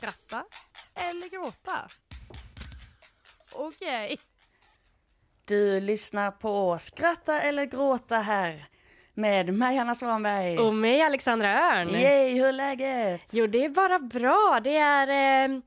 Skratta eller gråta? Okej. Du lyssnar på Skratta eller gråta här med mig Hanna Svanberg. Och mig Alexandra Örn. Yay, hur är läget? Jo, det är bara bra. Det är... Eh,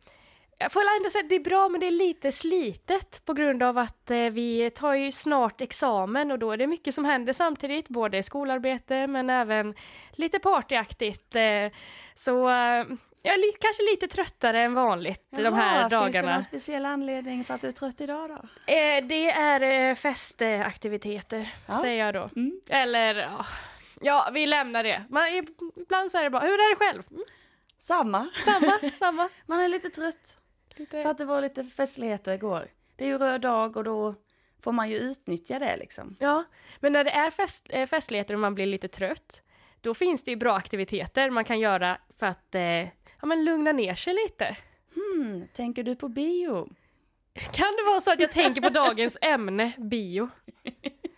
jag får ändå säga att det är bra, men det är lite slitet på grund av att eh, vi tar ju snart examen och då är det mycket som händer samtidigt, både skolarbete men även lite partyaktigt. Eh, så eh, jag är li kanske lite tröttare än vanligt Jaha, de här dagarna. Finns det någon speciell anledning för att du är trött idag då? Eh, det är eh, festaktiviteter, Ja. säger jag då. Mm. Eller, ja, ja, vi lämnar det. Man, ibland så är det bara, hur är det själv? Mm, Samma. samma, samma. Man är lite trött Lite... för att det var lite festligheter igår. Det är ju röd dag och då får man ju utnyttja det liksom. Ja, men när det är fest, eh, festligheter och man blir lite trött, då finns det ju bra aktiviteter man kan göra för att eh, ja, men lugna ner sig lite. Hmm, tänker du på bio? Kan det vara så att jag tänker på dagens ämne, bio?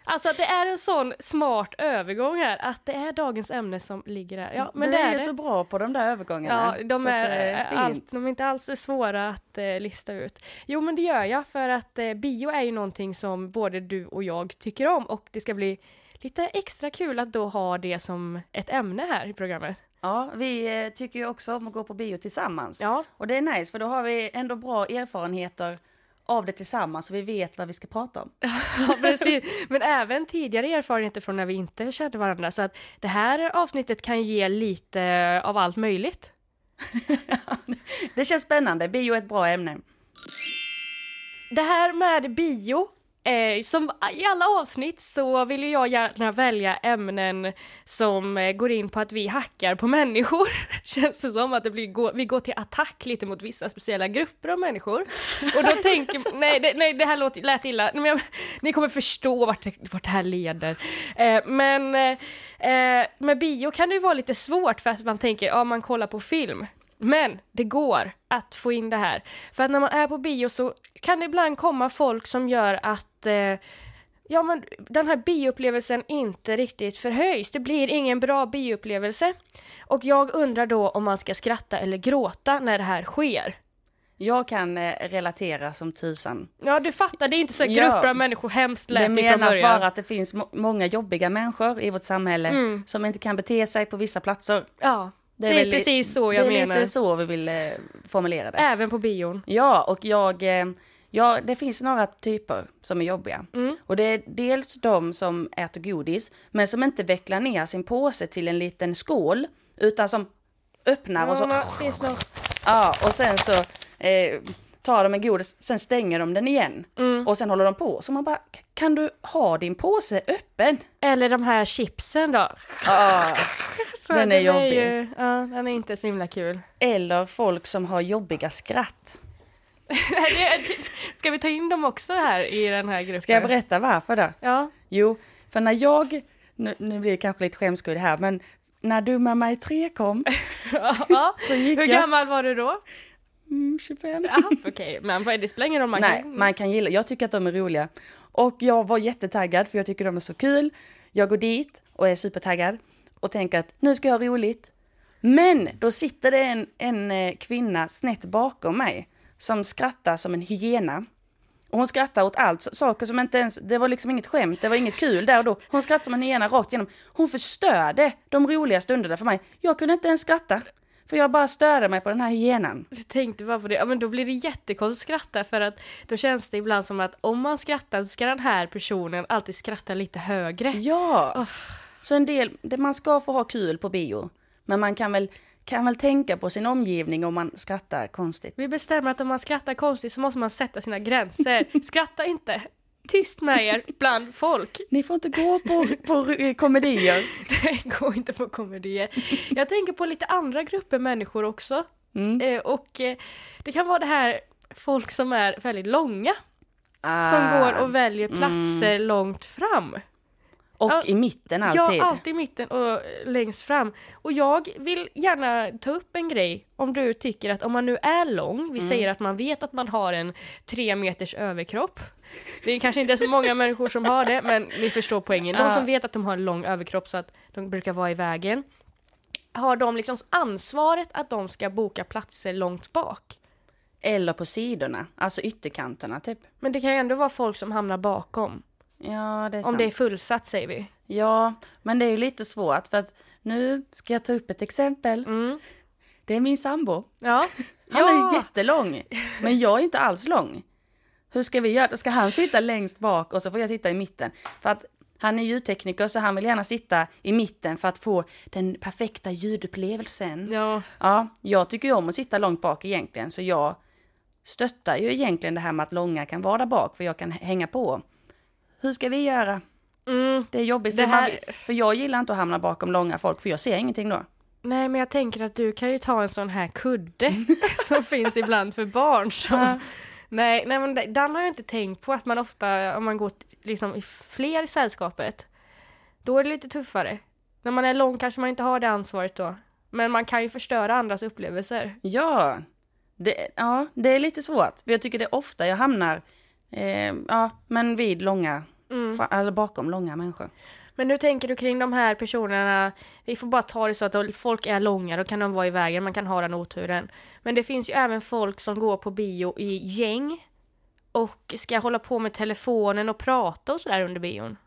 Alltså att det är en sån smart övergång här, att det är dagens ämne som ligger här. Ja, men du det är är ju det. så bra på de där övergångarna. Ja, de är, är fint. allt, de är inte alls svåra att eh, lista ut. Jo, men det gör jag för att eh, bio är ju någonting som både du och jag tycker om och det ska bli lite extra kul att då ha det som ett ämne här i programmet. Ja, vi eh, tycker ju också om att gå på bio tillsammans. Ja, Och det är nice för då har vi ändå bra erfarenheter av det tillsammans och vi vet vad vi ska prata om. ja precis. Men även tidigare erfarenheter från när vi inte kände varandra. Så att det här avsnittet kan ge lite av allt möjligt. Det känns spännande, bio är ett bra ämne. Det här med bio, eh, som i alla avsnitt så vill ju jag gärna välja ämnen som eh, går in på att vi hackar på människor. Känns det som att det blir, gå, vi går till attack lite mot vissa speciella grupper av människor. Och då tänker nej, det, nej det här låter, lät illa, men jag, ni kommer förstå vart det, vart det här leder. Eh, men eh, eh, med bio kan det ju vara lite svårt för att man tänker, ja man kollar på film. Men det går att få in det här. För att när man är på bio så kan det ibland komma folk som gör att eh, ja, men den här bioupplevelsen inte riktigt förhöjs. Det blir ingen bra bioupplevelse. Och jag undrar då om man ska skratta eller gråta när det här sker. Jag kan eh, relatera som tusan. Ja, du fattar, det är inte så att Ja. grupper av människor hemskt Det lät ifrån menas bara att det finns må- många jobbiga människor i vårt samhälle Mm. som inte kan bete sig på vissa platser. Ja, det är, väl li- precis så jag det är menar. lite så vi vill eh, formulera det. Även på bion. Ja, och jag... Eh, ja, det finns några typer som är jobbiga. Mm. Och det är dels de som äter godis, men som inte vecklar ner sin påse till en liten skål, utan som öppnar och så... Nog. Ja, och sen så eh, tar de en godis, sen stänger de den igen. Mm. Och sen håller de på. Så man bara, kan du ha din påse öppen? Eller de här chipsen då. Ja. Den är jobbig. Ju, ja, den är inte så himla kul. Eller folk som har jobbiga skratt. Det- Ska vi ta in dem också här i den här gruppen? Ska jag berätta varför då? Ja. Jo, för när jag, nu, nu blir det kanske lite skämskudd här, men när Dumma mig 3 kom, ja. så gick Hur jag... gammal var du då? Mm, 25. Ja, Okej, men vad är det spelar ingen roll. Man Nej, kan... man kan gilla, jag tycker att de är roliga. Och jag var jättetaggad för jag tycker de är så kul. Jag går dit och är supertaggad och tänker att nu ska jag ha roligt. Men då sitter det en, en eh, kvinna snett bakom mig som skrattar som en hyena. Och hon skrattar åt allt, saker som inte ens, det var liksom inget skämt, det var inget kul där och då. Hon skrattar som en hyena rakt igenom. Hon förstörde de roliga stunderna för mig. Jag kunde inte ens skratta. För jag bara störde mig på den här hyenan. Jag tänkte bara på det, ja men då blir det jättekonstigt att skratta för att då känns det ibland som att om man skrattar så ska den här personen alltid skratta lite högre. Ja! Så en del, man ska få ha kul på bio. Men man kan väl, kan väl tänka på sin omgivning om man skrattar konstigt. Vi bestämmer att om man skrattar konstigt så måste man sätta sina gränser. Skratta inte! Tyst med er bland folk. Ni får inte gå på, på komedier. Det går inte på komedier. Jag tänker på lite andra grupper människor också. Mm. Eh, och eh, det kan vara det här folk som är väldigt långa. Ah, Som går och väljer platser långt fram. Och Ja, i mitten alltid. Ja, alltid i mitten och längst fram. Och jag vill gärna ta upp en grej om du tycker att om man nu är lång, Mm. vi säger att man vet att man har en tre meters överkropp. Det är kanske inte så många människor som har det, men ni förstår poängen. De som vet att de har en lång överkropp så att de brukar vara i vägen. har de liksom ansvaret att de ska boka platser långt bak? Eller på sidorna, alltså ytterkanterna typ. Men det kan ju ändå vara folk som hamnar bakom. Ja, det är Om sant. det är fullsatt säger vi. Ja, men det är ju lite svårt för att nu ska jag ta upp ett exempel. Mm. Det är min sambo. Ja. Han ja. är jättelång, men jag är inte alls lång. Hur ska vi göra? Ska han sitta längst bak och så får jag sitta i mitten? För att han är ljudtekniker så han vill gärna sitta i mitten för att få den perfekta ljudupplevelsen. ja. Ja, jag tycker ju om att sitta långt bak egentligen så jag stöttar ju egentligen det här med att långa kan vara där bak för jag kan hänga på. Hur ska vi göra? Mm. Det är jobbigt Det för, man, här- för jag gillar inte att hamna bakom långa folk för jag ser ingenting då. Nej men jag tänker att du kan ju ta en sån här kudde som finns ibland för barn. Som... Ja. Nej, nej men den har jag inte tänkt på att man ofta, om man går liksom i fler i sällskapet, då är det lite tuffare. När man är lång kanske man inte har det ansvaret då. Men man kan ju förstöra andras upplevelser. Ja, det, ja, det är lite svårt. För jag tycker det är ofta jag hamnar, eh, ja, men vid långa, Mm. eller bakom långa människor. Men hur tänker du kring de här personerna? Vi får bara ta det så att folk är långa, då kan de vara i vägen, man kan ha den oturen. Men det finns ju även folk som går på bio i gäng och ska hålla på med telefonen och prata och sådär under bion.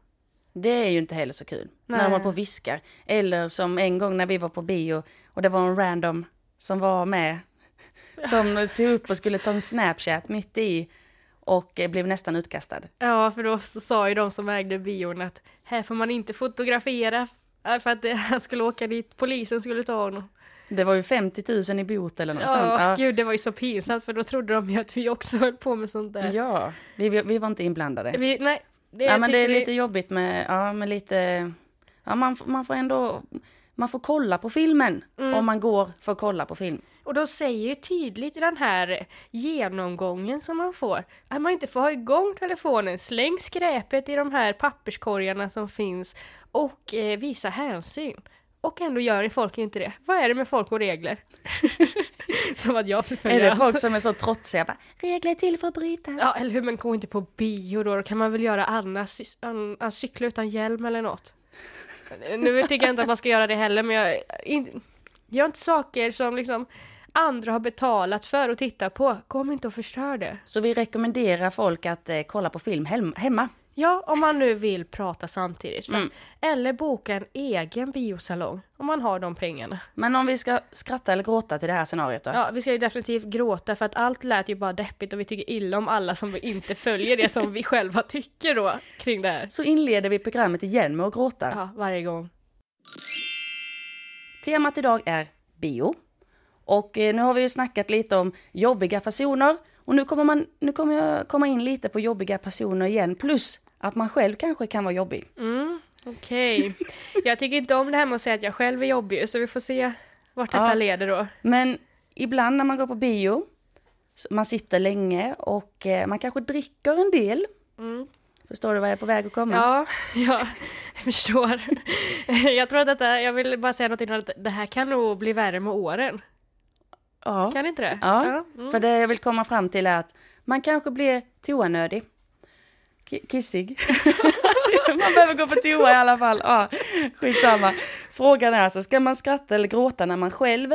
Det är ju inte heller så kul. När Nej. de håller på och viskar. Eller som en gång när vi var på bio och det var en random som var med. Som tog upp och skulle ta en snapchat mitt i och eh, blev nästan utkastad. Ja, för då sa ju de som ägde bion att här får man inte fotografera för att det, han skulle åka dit, polisen skulle ta honom. Det var ju 50 000 i bot eller något Ja, sånt. Ja, gud det var ju så pinsamt för då trodde de ju att vi också höll på med sånt där. ja vi, vi var inte inblandade. Vi, nej, det, Ja men det är lite jobbigt med, ja men lite, ja man, man får ändå, man får kolla på filmen Mm. om man går för att kolla på film. Och de säger ju tydligt i den här genomgången som man får att man inte får ha igång telefonen, släng skräpet i de här papperskorgarna som finns och eh, visa hänsyn. Och ändå gör folk inte det. Vad är det med folk och regler? som att jag Är förföljer det allt. folk som är så trotsiga, bara, regler är till för att brytas. Ja, eller hur, men gå inte på bio då, då kan man väl göra annars, an, an, cykla utan hjälm eller något. Nu tycker jag inte att man ska göra det heller, men jag, in, gör inte saker som liksom andra har betalat för att titta på. Kom inte och förstör det. Så vi rekommenderar folk att eh, kolla på film hem, hemma. Ja, om man nu vill prata samtidigt. Mm. Eller boka en egen biosalong, om man har de pengarna. Men om vi ska skratta eller gråta till det här scenariot då? Ja, vi ska ju definitivt gråta för att allt lät ju bara deppigt och vi tycker illa om alla som inte följer det som vi själva tycker då kring det här. Så inleder vi programmet igen med att gråta. Ja, varje gång. Temat idag är bio. Och eh, nu har vi ju snackat lite om jobbiga personer. Och nu kommer, man, nu kommer jag komma in lite på jobbiga personer igen. Plus att man själv kanske kan vara jobbig. Mm, okej. Jag tycker inte om det här med att säga att jag själv är jobbig, så vi får se vart detta Ja. leder då. Men ibland när man går på bio, man sitter länge och eh, man kanske dricker en del. Mm. Förstår du vad jag är på väg att komma? Ja, ja, jag förstår. Jag tror att detta, jag vill bara säga något innan, att det här kan nog bli värre med åren. Ja. Kan inte det? Ja, mm. för det jag vill komma fram till är att man kanske blir toanödig. Ki- Kissig. man behöver gå på toa i alla fall. Ja, skitsamma. Frågan är alltså, ska man skratta eller gråta när man själv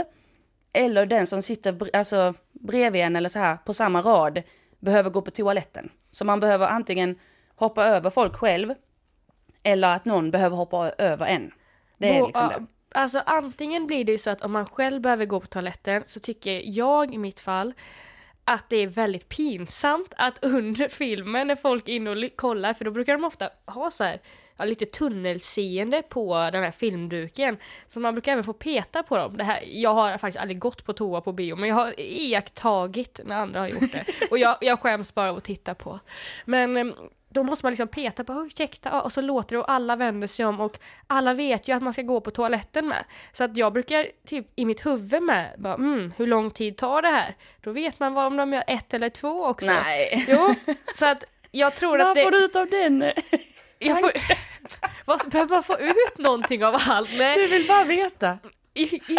eller den som sitter alltså, bredvid en eller så här på samma rad behöver gå på toaletten. Så man behöver antingen hoppa över folk själv eller att någon behöver hoppa över en. Det är liksom ja, det. Alltså antingen blir det ju så att om man själv behöver gå på toaletten så tycker jag i mitt fall att det är väldigt pinsamt att under filmen när folk är inne och kollar, för då brukar de ofta ha så här ja, lite tunnelseende på den här filmduken. Så man brukar även få peta på dem. Det här, jag har faktiskt aldrig gått på toa på bio, men jag har iakttagit när andra har gjort det. Och jag, jag skäms bara av att titta på. Men em, då måste man liksom peta på, ursäkta, och så låter det och alla vänder sig om och alla vet ju att man ska gå på toaletten med. Så att jag brukar typ i mitt huvud med, bara, mm, hur lång tid tar det här? Då vet man vad om de gör ett eller två också. Nej. Jo, så att jag tror att Vad det... får du ut av den? Jag får, vad, behöver man få ut någonting av allt? Nej, Du vill bara veta. i, i,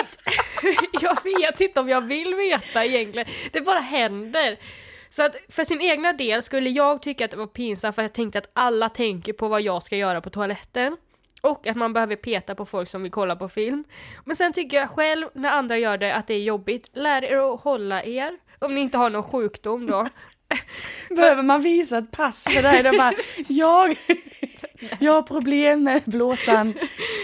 jag vet inte om jag vill veta egentligen. Det bara händer. Så att för sin egna del skulle jag tycka att det var pinsamt för jag tänkte att alla tänker på vad jag ska göra på toaletten. Och att man behöver peta på folk som vill kolla på film. Men sen tycker jag själv, när andra gör det, att det är jobbigt. Lär er att hålla er. Om ni inte har någon sjukdom då. Behöver man visa ett pass för dig? Är bara, jag, jag har problem med blåsan.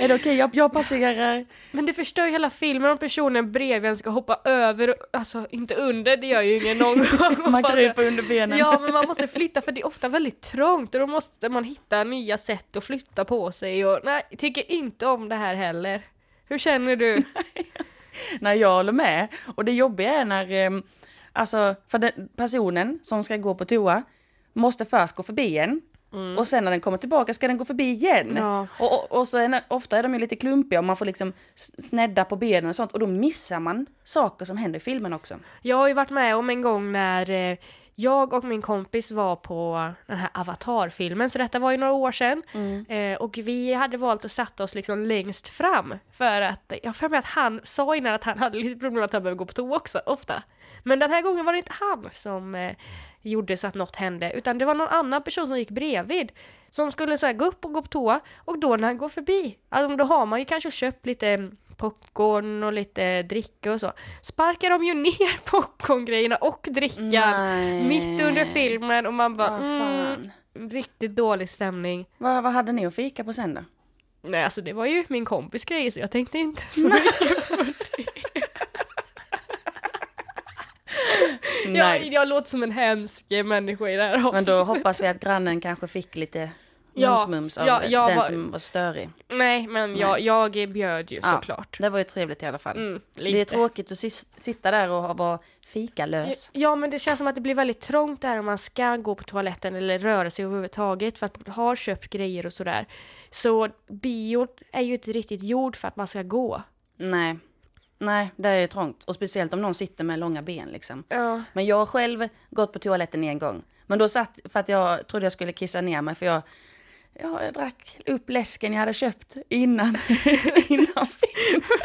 Är det okej? Okay? Jag, jag passerar. Men det förstör ju hela filmen om personen bredvid en ska hoppa över, alltså inte under, det gör ju ingen någon gång. man kryper under benen. Ja, men man måste flytta för det är ofta väldigt trångt och då måste man hitta nya sätt att flytta på sig och nej, tycker inte om det här heller. Hur känner du? nej, jag håller med. Och det jobbiga är när ehm, Alltså, för den personen som ska gå på toa måste först gå förbi en. Mm. Och sen när den kommer tillbaka ska den gå förbi igen. Ja. Och, och, och, så är den, ofta är de ju lite klumpiga och man får liksom snedda på benen och sånt och då missar man saker som händer i filmen också. Jag har ju varit med om en gång när eh, jag och min kompis var på den här Avatar-filmen, så detta var ju några år sedan. Mm. Eh, och vi hade valt att sätta oss liksom längst fram för att, jag för mig att han sa innan att han hade lite problem att han behöver gå på toa också, ofta. Men den här gången var det inte han som eh, gjorde så att något hände, utan det var någon annan person som gick bredvid. Som skulle så här, gå upp och gå på toa, och då när han går förbi, alltså då har man ju kanske köpt lite popcorn och lite dricka och så. Sparkar de ju ner popcorngrejerna och drickan mitt under filmen och man bara mm, riktigt dålig stämning. Vad, vad hade ni att fika på sen då? Nej alltså det var ju min kompis grej så jag tänkte inte så mycket på det. nice. jag, jag låter som en hemsk människa i det här avsnittet. Men då hoppas vi att grannen kanske fick lite ja, mums av ja, den var, som var störig. Nej, men nej. Jag, jag bjöd ju såklart. det var ju trevligt i alla fall. Mm, det är tråkigt att sitta där och vara fikalös. Ja, men det känns som att det blir väldigt trångt där om man ska gå på toaletten eller röra sig överhuvudtaget för att man har köpt grejer och sådär. Så bio är ju inte riktigt gjord för att man ska gå. Nej. Nej, det är trångt. Och speciellt om någon sitter med långa ben liksom. Ja. Men jag har själv gått på toaletten en gång. Men då satt, för att jag trodde jag skulle kissa ner mig för jag Ja, jag drack upp läsken jag hade köpt innan, innan filmen.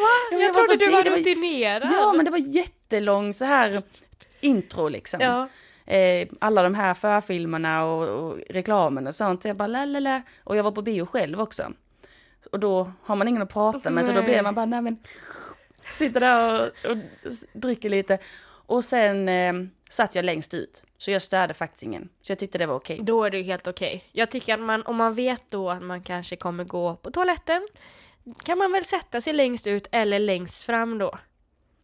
Va? Jag, trodde du var rutinerad. Ja, men det var jättelång så här intro liksom. Ja. Eh, alla de här förfilmerna och, och reklamen och sånt. Jag bara lalala. Och jag var på bio själv också. Och då har man ingen att prata med, nej. så då blir man bara, nej men, sitter där och, och dricker lite. Och sen eh, satt jag längst ut. Så jag störde faktiskt ingen. Så jag tyckte det var okej. Då är det helt okej. Jag tycker att man, om man vet då att man kanske kommer gå på toaletten, kan man väl sätta sig längst ut eller längst fram då.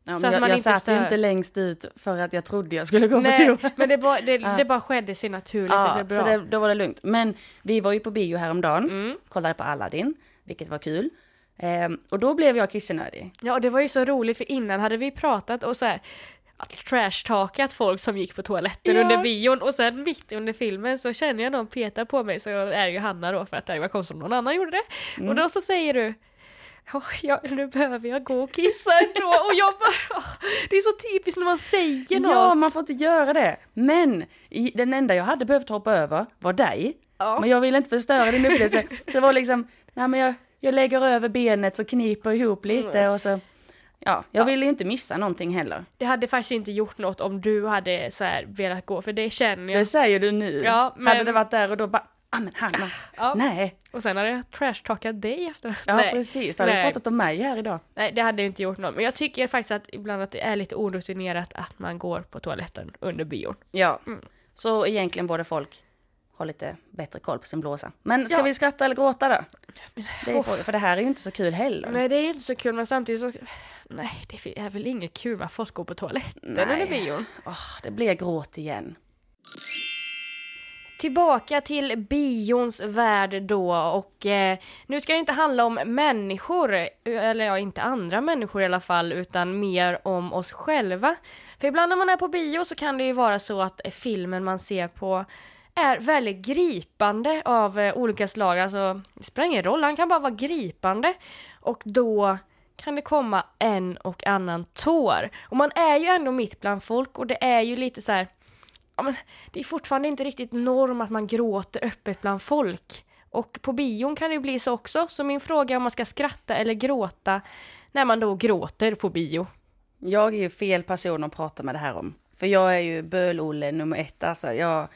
Ja, så jag, jag satt stör. ju inte längst ut för att jag trodde jag skulle gå Nej, på toa. men det bara, det, det bara skedde sig naturligt. Ja, det bra. så det, då var det lugnt. Men vi var ju på bio häromdagen, mm. kollade på Aladdin, vilket var kul. Ehm, och då blev jag kissenödig. Ja, och det var ju så roligt för innan hade vi pratat och så här trashtalkat folk som gick på toaletten ja. under bion och sen mitt under filmen så känner jag någon petar på mig så är det ju Hanna då för att det var konstigt om någon annan gjorde det. Mm. Och då så säger du Oh, ja, nu behöver jag gå och kissa ändå och jag bara, oh, Det är så typiskt när man säger något. Ja, man får inte göra det. Men i, den enda jag hade behövt hoppa över var dig. Ja. Men jag ville inte förstöra din upplevelse. så det var liksom, nej men jag, jag lägger över benet så kniper ihop lite mm. och så Ja, jag ja. ville inte missa någonting heller. Det hade faktiskt inte gjort något om du hade så här velat gå, för det känner jag. Det säger du nu. Ja, men... Hade det varit där och då bara, ah men Hanna, ja. nej. Och sen hade jag trashtalkat dig efter. Ja nej. precis, hade du pratat om mig här idag. Nej det hade inte gjort något, men jag tycker faktiskt att ibland att det är lite orutinerat att man går på toaletten under bion. Ja, mm. så egentligen borde folk ha lite bättre koll på sin blåsa. Men ska ja. vi skratta eller gråta då? Det är för det här är ju inte så kul heller. Nej det är ju inte så kul men samtidigt så Nej, det är väl inget kul att folk går på toaletten Nej. under bion. Oh, det blir gråt igen. Tillbaka till bions värld då och eh, nu ska det inte handla om människor, eller ja, inte andra människor i alla fall, utan mer om oss själva. För ibland när man är på bio så kan det ju vara så att filmen man ser på är väldigt gripande av eh, olika slag, alltså det spelar ingen roll, han kan bara vara gripande. Och då kan det komma en och annan tår. Och man är ju ändå mitt bland folk och det är ju lite så här, ja men det är fortfarande inte riktigt norm att man gråter öppet bland folk. Och på bion kan det ju bli så också, så min fråga är om man ska skratta eller gråta när man då gråter på bio. Jag är ju fel person att prata med det här om. För jag är ju böl-Olle nummer ett, alltså jag...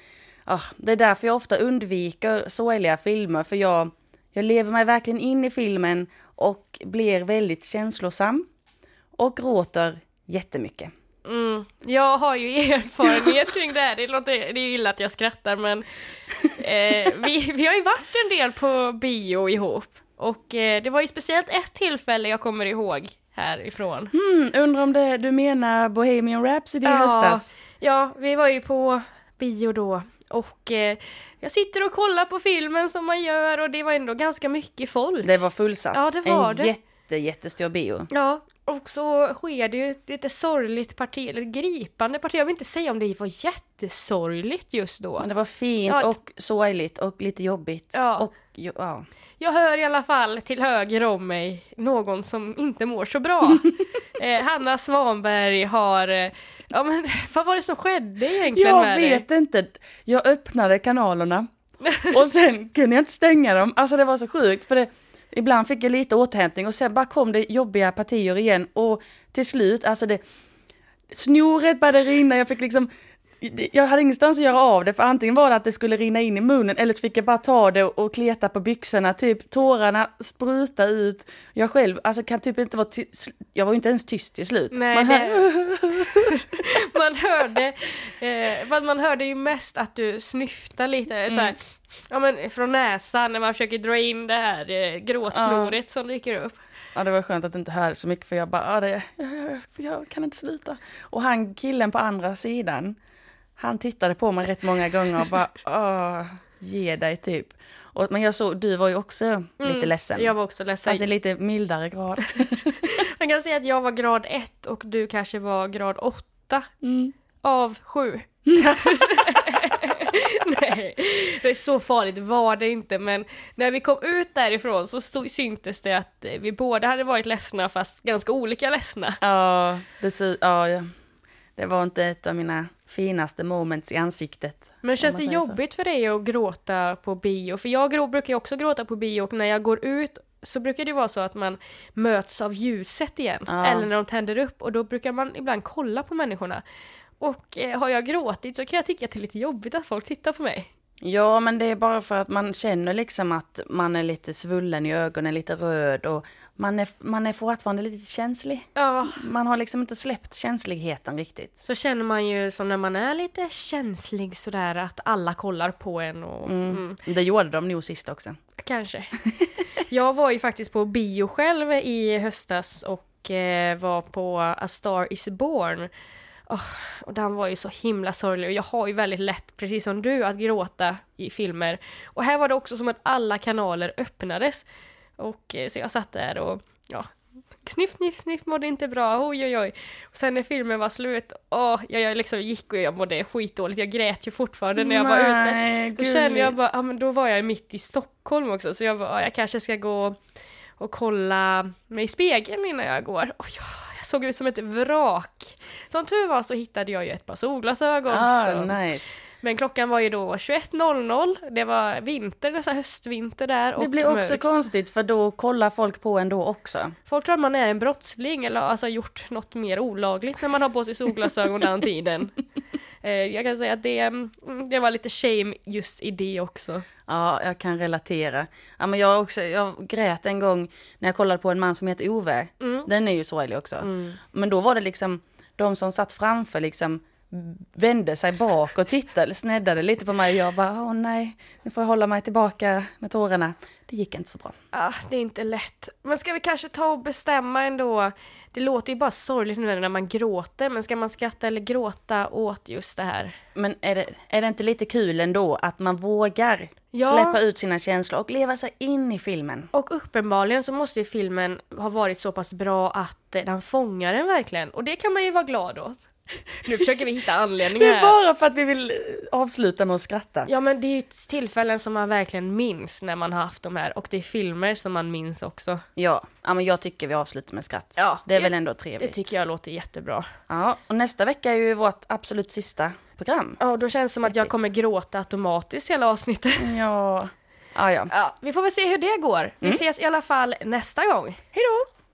Oh, det är därför jag ofta undviker sorgliga filmer, för jag Jag lever mig verkligen in i filmen och blir väldigt känslosam och gråter jättemycket. Mm. Jag har ju erfarenhet kring det här, det, låter, det är ju illa att jag skrattar men eh, vi, vi har ju varit en del på bio ihop och eh, det var ju speciellt ett tillfälle jag kommer ihåg härifrån. Hmm, undrar om det, du menar Bohemian Rhapsody i höstas? Ja, vi var ju på bio då och eh, jag sitter och kollar på filmen som man gör och det var ändå ganska mycket folk. Det var fullsatt. Ja, det var en det. jätte, jättestor bio. Ja, och så sker det ju ett lite sorgligt parti, eller gripande parti. Jag vill inte säga om det var jättesorgligt just då. Men det var fint Ja. och sorgligt och lite jobbigt. Ja. Och, ja. Jag hör i alla fall till höger om mig någon som inte mår så bra. eh, Hanna Svanberg har... Ja men vad var det som skedde egentligen Jag med dig? vet inte. Jag öppnade kanalerna och sen kunde jag inte stänga dem. Alltså det var så sjukt för det, ibland fick jag lite återhämtning och sen bara kom det jobbiga partier igen och till slut, alltså det snoret började rinna, jag fick liksom jag hade ingenstans att göra av det för antingen var det att det skulle rinna in i munnen eller så fick jag bara ta det och, kleta på byxorna, typ tårarna spruta ut. Jag själv, alltså kan typ inte vara jag var ju inte ens tyst till slut. Nej, Man hör- man hörde, eh, fast man hörde ju mest att du snyftade lite så här, ja men från näsan när man försöker dra in det här eh, gråtsnoret som dyker upp. Ja det var skönt att inte höra så mycket för jag bara, ja, det, för jag kan inte sluta. Och han killen på andra sidan, han tittade på mig rätt många gånger och bara, åh, ge dig typ. Och, men jag såg, du var ju också lite ledsen. Jag var också ledsen. Fast i lite mildare grad. Man kan säga att jag var grad 1 och du kanske var grad 8 Mm. av 7. Nej, det är så farligt var det inte men när vi kom ut därifrån så stod, syntes det att vi båda hade varit ledsna fast ganska olika ledsna. Ja, det, ja, ja, det var inte ett av mina finaste moments i ansiktet. Men känns det säger så. jobbigt för dig att gråta på bio? För jag brukar ju också gråta på bio och när jag går ut så brukar det vara så att man möts av ljuset igen. Ja. Eller när de tänder upp och då brukar man ibland kolla på människorna. Och eh, har jag gråtit så kan jag tycka att det är lite jobbigt att folk tittar på mig. Ja, men det är bara för att man känner liksom att man är lite svullen i ögonen, lite röd och man är, man är fortfarande lite känslig. Ja, Man har liksom inte släppt känsligheten riktigt. så känner man ju som när man är lite känslig sådär att alla kollar på en och mm, Det gjorde de nog sist också. kanske. Jag var ju faktiskt på bio själv i höstas och eh, var på A Star Is Born. Åh, och den var ju så himla sorglig och jag har ju väldigt lätt, precis som du, att gråta i filmer. Och här var det också som att alla kanaler öppnades. Och eh, så jag satt där och ja, sniff, sniff, sniff mådde inte bra, oj oj oj. Och sen när filmen var slut, åh, jag, jag liksom gick och jag mådde skitdåligt, jag grät ju fortfarande när jag var ute. Nej, Då kände jag bara, ja men då var jag mitt i Stockholm också så jag bara, ja, jag kanske ska gå och kolla mig i spegeln innan jag går. Och ja, jag såg ut som ett vrak. Som tur var så hittade jag ju ett par solglasögon. Ah, så. nice. Men klockan var ju då 21.00, det var vinter, nästan höstvinter där och Det blir också mörkt. konstigt för då kollar folk på en då också. Folk tror att man är en brottsling eller alltså gjort något mer olagligt när man har på sig solglasögon den tiden. Eh, Jag kan säga att det, mm, det var lite shame just i det också. Ja, jag kan relatera. Ja, men jag, också, jag grät en gång när jag kollade på en man som heter Ove. Den är ju sorglig också. Men då var det liksom de som satt framför liksom vände sig bak och tittade, sneddade lite på mig och jag bara, åh nej, nu får jag hålla mig tillbaka med tårarna. Det gick inte så bra. Ah, det är inte lätt. Men ska vi kanske ta och bestämma ändå? Det låter ju bara sorgligt nu när man gråter, men ska man skratta eller gråta åt just det här? Men är det, är det inte lite kul ändå att man vågar Ja. släppa ut sina känslor och leva sig in i filmen? Och uppenbarligen så måste ju filmen ha varit så pass bra att den fångar en verkligen. Och det kan man ju vara glad åt. Nu försöker vi hitta Det anledningar är här. bara för att vi vill avsluta med att skratta. Ja men det är ju tillfällen som man verkligen minns när man har haft de här och det är filmer som man minns också. Ja, ja men jag tycker vi avslutar med skratt. Ja, det är det- väl ändå Det trevligt. tycker jag låter jättebra. Ja, och nästa vecka är ju vårt absolut sista program. Ja, då känns det som att jag kommer gråta automatiskt hela avsnittet. Ja, ja, ja. Ja, vi får väl se hur det går. Vi ses i alla fall nästa gång. Hej då!